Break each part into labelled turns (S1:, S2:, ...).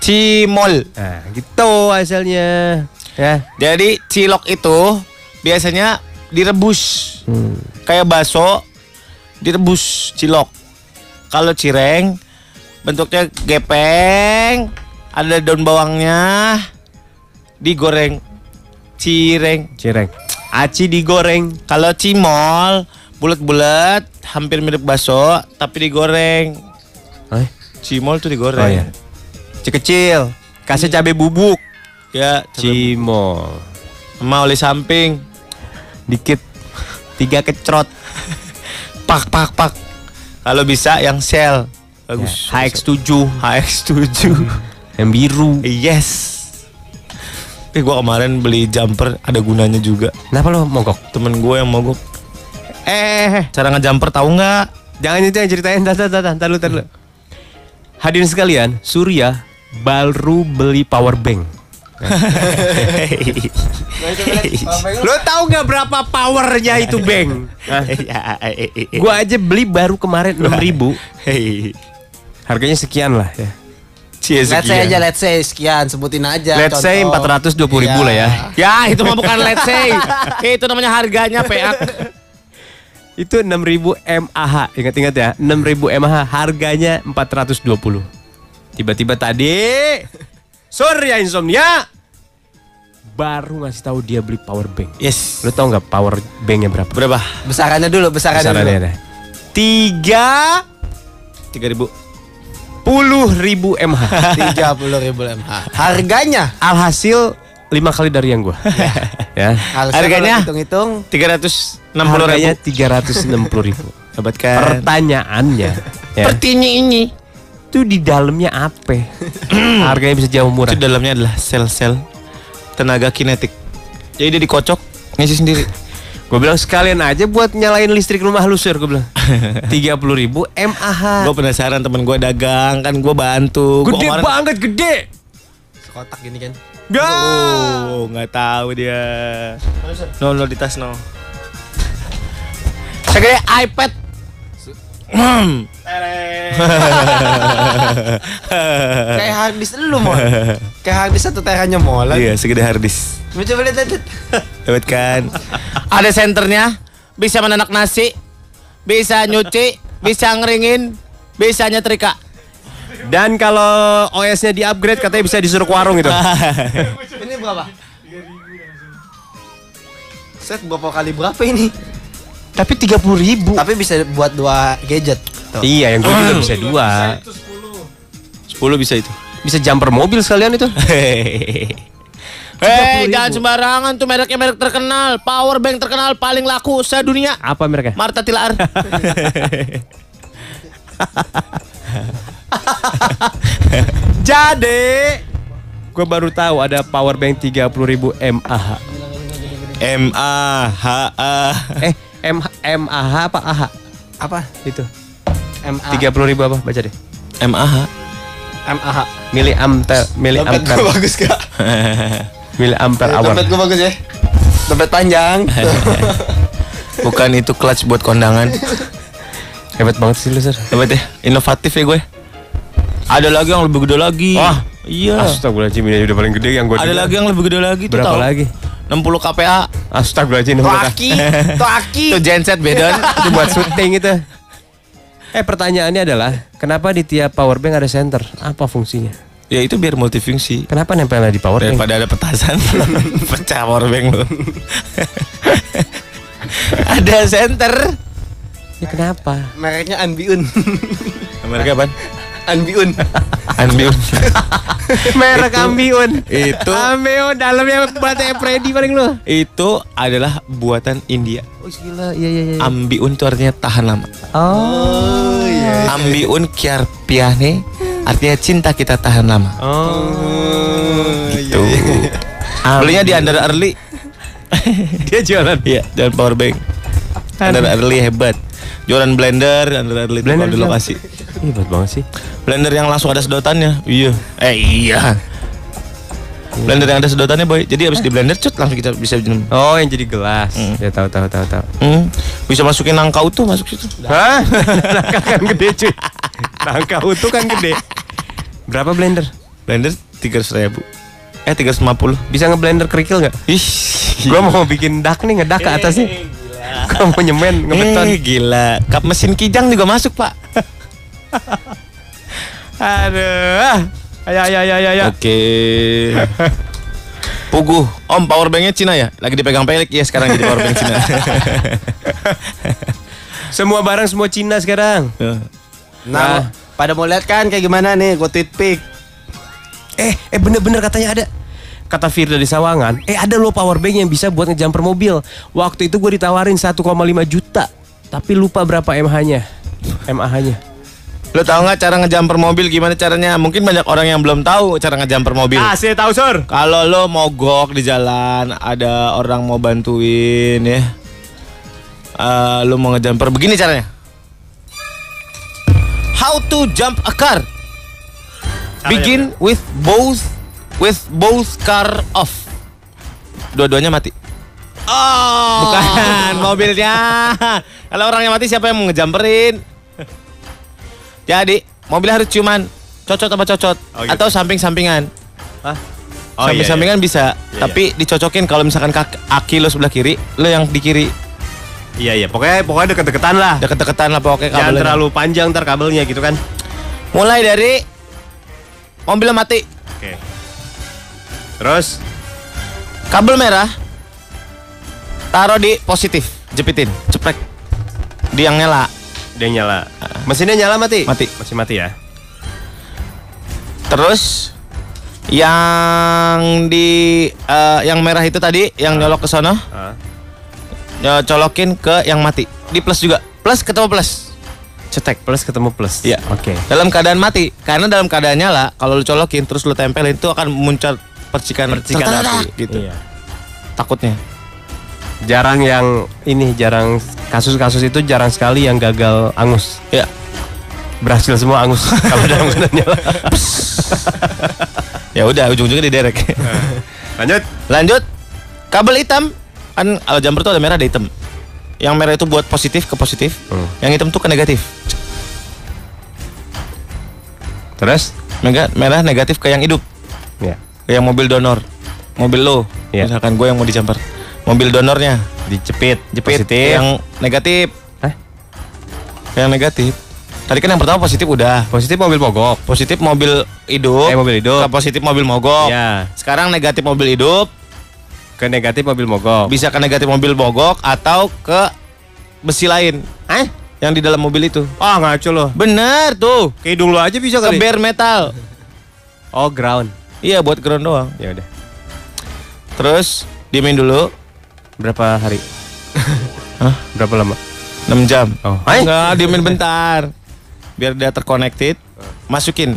S1: Cimol.
S2: Nah, gitu hasilnya. Ya.
S1: Jadi cilok itu biasanya direbus.
S2: Hmm.
S1: Kayak bakso direbus cilok. Kalau cireng bentuknya gepeng, ada daun bawangnya, digoreng. Cireng.
S2: Cireng. Aci digoreng.
S1: Kalau cimol bulat-bulat, hampir mirip bakso tapi digoreng.
S2: Eh?
S1: Cimol tuh digoreng.
S2: Oh ya. Kecil-kecil. Kasih cabai bubuk.
S1: Ya,
S2: Cimol.
S1: sama oli samping.
S2: Dikit. Tiga kecrot.
S1: Pak pak pak. Kalau bisa yang shell. Bagus.
S2: Ya, HX7.
S1: HX7.
S2: Yang biru.
S1: yes. Tapi gua kemarin beli jumper ada gunanya juga.
S2: Kenapa lo mogok?
S1: Temen gue yang mogok.
S2: Eh,
S1: Cara ngejumper tahu nggak?
S2: jangan itu yang ceritain. Tar, dulu, tar, dulu. Hadirin sekalian, Surya baru beli power bank. Lo tahu nggak berapa powernya itu bank? Gua aja beli baru kemarin 6000 ribu. Harganya sekian lah ya.
S1: Cie
S3: Let's say aja, let's say sekian, sebutin aja.
S2: Let's say
S3: contoh.
S2: 420 ribu
S3: Iya.
S2: lah ya.
S1: Ya itu mah bukan let's say. itu namanya harganya peak.
S2: Itu 6000 mAh. Ingat-ingat ya, 6000 mAh harganya 420. Tiba-tiba tadi Surya Insomnia baru ngasih tahu dia beli power bank.
S1: Yes.
S2: Lu tau nggak power banknya berapa?
S1: Berapa?
S3: Besarannya dulu, besarannya,
S2: Besarannya
S3: dulu.
S2: ada. Tiga
S1: Tiga ribu.
S2: puluh ribu mAh.
S3: 30 ribu mAh. Harganya?
S2: Alhasil lima kali dari yang gua. ya.
S3: Harusnya
S1: Harganya?
S3: Hitung-hitung.
S1: Tiga ratus enam puluh
S2: Harganya
S1: ribu.
S2: tiga ratus enam puluh ribu.
S1: Hebat kan?
S2: Pertanyaannya, ya,
S1: Pertinya ini.
S2: Itu di dalamnya apa? Harganya bisa jauh murah.
S1: Itu dalamnya adalah sel-sel tenaga kinetik. Jadi dia dikocok ngisi sendiri.
S2: Gue bilang sekalian aja buat nyalain listrik rumah lu sur Gue bilang 30 ribu mAh
S1: gue penasaran temen gue dagang kan gue bantu. Gua
S2: Gede
S1: kemarin-
S2: banget gede
S3: Sekotak gini kan.
S1: Oh, nggak tahu dia. No, no di tas no. Segede iPad. Hmm.
S3: Kayak harddisk lu mau. Kayak harddisk satu teranya molen.
S1: Iya, segede harddisk.
S3: Coba lihat lihat. lihat.
S1: Kan? Ada senternya, bisa menanak nasi, bisa nyuci, bisa ngeringin, bisa nyetrika.
S2: Dan kalau OS-nya di upgrade katanya bisa disuruh ke warung gitu
S3: Ini berapa? Set berapa kali berapa ini?
S2: Tapi 30 ribu
S3: Tapi bisa buat dua gadget. Tuh.
S2: Iya yang gue juga bisa dua
S1: 10 bisa itu.
S2: Bisa jumper mobil sekalian itu
S1: Hei, jangan sembarangan tuh mereknya merek terkenal, power bank terkenal paling laku sedunia.
S2: Apa mereka?
S1: Marta Tilaar.
S2: Jadi Gue baru tahu ada power bank 30 ribu mAh
S1: M A H A.
S2: Eh M mAh apa AH?
S3: Apa?
S2: Itu
S3: MA.
S2: 30 ribu apa? Baca deh
S1: M A H.
S3: MAH.
S2: Mili ampere Mili
S3: Dompet
S2: ampere
S3: gua bagus gak?
S2: Mili ampere hour
S3: Dompet gua bagus ya. Dompet panjang.
S1: Bukan itu clutch buat kondangan.
S2: Hebat banget sih lu Sir
S1: Hebat ya, inovatif ya gue. Ada lagi yang lebih gede lagi.
S2: Wah.
S1: iya.
S2: Astagfirullahaladzim ini udah paling gede yang gue
S1: Ada lagi yang lebih gede lagi tuh
S2: Berapa
S1: tahu.
S2: lagi?
S1: 60 kPa.
S2: Astagfirullahaladzim
S3: Tuh
S2: ini
S3: aki, tuh aki.
S1: Itu genset beda.
S2: itu buat syuting itu. Eh pertanyaannya adalah kenapa di tiap power bank ada center? Apa fungsinya?
S1: ya itu biar multifungsi.
S2: Kenapa nempelnya di power bank?
S1: Daripada ada petasan Pecah powerbank lu Ada center
S2: Ya kenapa?
S3: Mereknya Anbiun.
S1: Mereka apa?
S3: Anbiun.
S1: Anbiun
S2: Merek Ambiun.
S1: Itu
S2: Ambiun dalamnya baterai Freddy paling lu.
S1: Itu adalah buatan India
S2: Oh gila, iya iya iya.
S1: Ambiun itu artinya tahan lama
S2: Oh iya.
S1: Ambiun kiar piane Artinya cinta kita tahan lama
S2: Oh.
S1: Tuh Belinya di Under Early
S2: Dia jualan.
S1: Iya, jualan powerbank Under Early hebat Jualan blender itu
S2: Blender
S1: kalau di lokasi
S2: Hebat banget sih.
S1: Blender yang langsung ada sedotannya. Iya. Eh iya. Blender yang ada sedotannya boy. Jadi habis di blender cut langsung kita bisa minum.
S2: Oh, yang jadi gelas. Ya tahu tahu tahu tahu.
S1: Hmm, bisa masukin nangka utuh masuk situ.
S2: Hah? Nangka kan gede cuy. Nangka utuh kan gede. Berapa blender?
S1: Blender 300 ribu. Eh 350.
S2: Bisa ngeblender kerikil nggak?
S1: Ih.
S2: Gua mau bikin dak nih, ngedak ke atas mau nyemen, ngebeton.
S1: Eh, gila. Kap mesin kijang juga masuk, Pak.
S2: Aduh. Ayo, ayo, ayo, ayo.
S1: Oke. Pugu. Om, power banknya Cina ya? Lagi dipegang pelik ya sekarang jadi power bank Cina.
S2: Semua barang semua Cina sekarang.
S3: Nah, pada mau lihat kan kayak gimana nih, gue tweet pic.
S2: Eh, eh bener-bener katanya ada. Kata Firda di Sawangan, eh ada loh power bank yang bisa buat ngejumper mobil. Waktu itu gue ditawarin 1,5 juta, tapi lupa berapa MH-nya. MAH-nya.
S1: Lo tau nggak cara ngejumper mobil gimana caranya? Mungkin banyak orang yang belum tahu cara ngejumper mobil.
S2: Ah, saya tahu, Sur.
S1: Kalau lo mogok di jalan, ada orang mau bantuin ya. Eh, lo mau ngejumper begini caranya. How to jump a car? Begin with both with both car off. Dua-duanya mati.
S2: Oh.
S1: Bukan mobilnya. Kalau orangnya mati siapa yang mau ngejamperin? Jadi mobil harus cuman cocot apa cocot
S2: Oh, gitu.
S1: atau samping-sampingan.
S2: Hah? Oh,
S1: Samping-sampingan bisa,
S2: Iya,
S1: tapi dicocokin kalau misalkan kaki, aki lo sebelah kiri, lo yang di kiri
S2: Iya, iya. Pokoknya pokoknya deket-deketan lah.
S1: deket-deketan lah pokoknya
S2: Jangan
S1: kabelnya.
S2: terlalu panjang ntar kabelnya gitu kan.
S1: Mulai dari mobilnya mati.
S2: Terus
S1: kabel merah taruh di positif, jepitin, ceprek. Di yang nyala.
S2: dia nyala. Mesinnya nyala mati?
S1: Mati.
S2: Masih mati ya.
S1: Terus yang di eh, yang merah itu tadi yang nyolok ke
S2: Ah.
S1: ya, colokin ke yang mati. Di plus juga. Plus ketemu plus. Cetek.
S2: Plus ketemu plus.
S1: Iya.
S2: Oke.
S1: Dalam keadaan mati, karena dalam keadaan nyala, kalau lu colokin terus lu tempelin itu akan muncul percikan
S2: Percikan api.
S1: gitu.
S2: Iya.
S1: Takutnya.
S2: Jarang yang ini jarang kasus-kasus itu jarang sekali yang gagal angus.
S1: Ya.
S2: Berhasil semua angus kalau dalam keadaan nyala.
S1: Ya udah ujung-ujungnya diderek.
S2: Lanjut.
S1: Lanjut. Kabel hitam kan kalau jumper tuh ada merah ada hitam. Yang merah itu buat positif ke positif,
S2: Hmm.
S1: yang hitam tuh ke negatif.
S2: Terus?
S1: Mega, merah negatif ke yang hidup, yang mobil donor. Mobil lo,
S2: Iya.
S1: misalkan gue yang mau dijumper. Mobil donornya
S2: Dicepit.
S1: jepit
S2: Positif.
S1: yang negatif.
S2: Hah?
S1: Yang negatif. Tadi kan yang pertama positif udah.
S2: Positif mobil mogok.
S1: Positif mobil hidup.
S2: Eh, mobil hidup.
S1: Ke positif mobil mogok.
S2: Ya.
S1: Sekarang negatif mobil hidup
S2: Ke negatif mobil mogok.
S1: bisa ke negatif mobil mogok atau ke besi lain.
S2: Eh?
S1: Yang di dalam mobil itu.
S2: Ah ngaco loh.
S1: Bener tuh.
S2: Ke hidung lo aja bisa
S1: Ke
S2: kali.
S1: bare metal.
S2: Oh ground.
S1: Iya buat ground doang.
S2: Ya udah.
S1: Terus diemin dulu
S2: Berapa hari?
S1: Hah?
S2: Berapa lama?
S1: 6 jam.
S2: Oh.
S1: Enggak, diemin bentar. Biar dia terconnected. Masukin.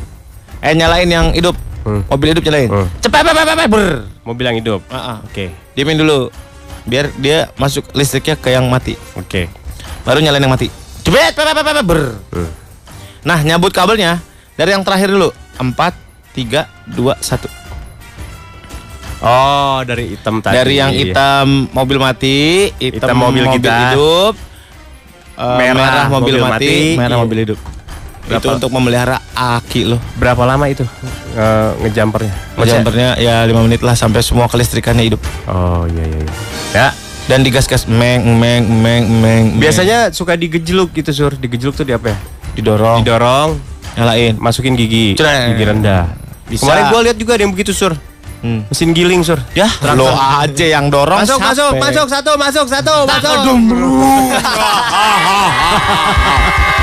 S1: Eh nyalain yang hidup.
S2: Hmm.
S1: Mobil hidup nyalain.
S2: Hmm.
S1: Cepet, cepet, cepet, cepet, ber.
S2: Mobil yang hidup.
S1: Ah, ah.
S2: Oke.
S1: Diemin dulu. Biar dia masuk listriknya ke yang mati.
S2: Oke.
S1: Baru nyalain yang mati. Cepet, cepet, cepet, cepet, ber.
S2: Hmm.
S1: Nah, nyabut kabelnya dari yang terakhir dulu. 4 3 2 1.
S2: Oh, dari hitam tadi.
S1: Dari yang hitam mobil mati, hitam,
S2: Hitam mobil
S1: mobil,
S2: kita.
S1: hidup, eh,
S2: Merah
S1: merah, mobil,
S2: mobil
S1: mati,
S2: mati,
S1: merah
S2: iya.
S1: mobil hidup.
S2: Berapa?
S1: Itu untuk memelihara aki loh.
S2: Berapa lama itu eh, ngejumpernya?
S1: Jumpernya ya 5 menit lah sampai semua kelistrikannya hidup.
S2: Oh iya iya. iya. Ya.
S1: Dan digas-gas meng meng meng meng. meng.
S2: Biasanya suka digejluk gitu sur. Digejluk tuh di apa ya?
S1: didorong,
S2: Didorong,
S1: nyalain.
S2: masukin gigi,
S1: Cret.
S2: gigi rendah.
S1: Bisa.
S2: Kemarin gua lihat juga ada yang begitu sur.
S1: Hmm.
S2: Mesin giling sur.
S1: Ya, lo aja yang dorong.
S2: Masuk,
S1: siapa?
S2: masuk, masuk, satu, masuk, satu, masuk.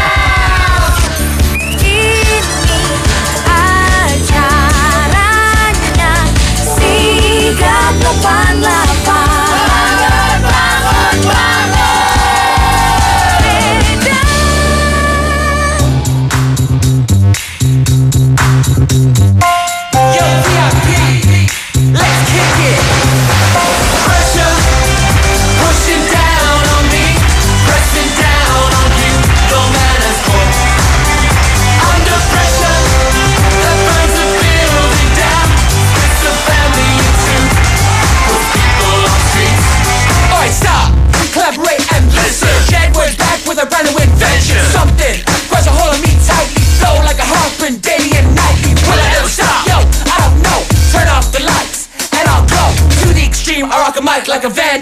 S4: Sigap 88 Bangun, bangun, bangun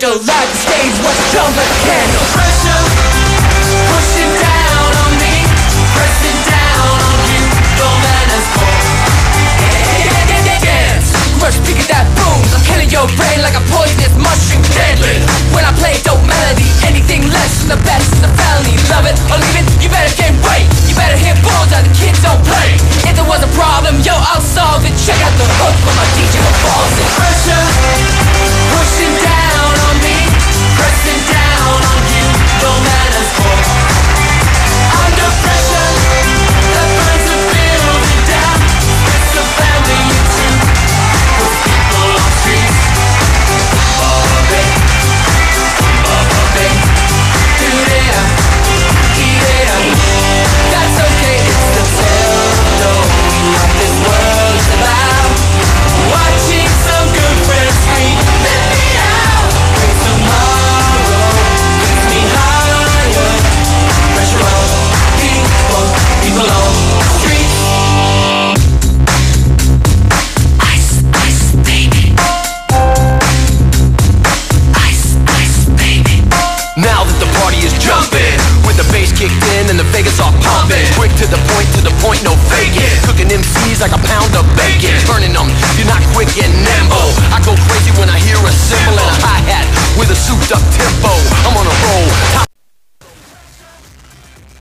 S5: Your love.
S6: like a pound of bacon. Turning them, you're not quick and nimble. I go crazy when I hear a cymbal and a hi-hat With a souped up tempo. I'm on a roll.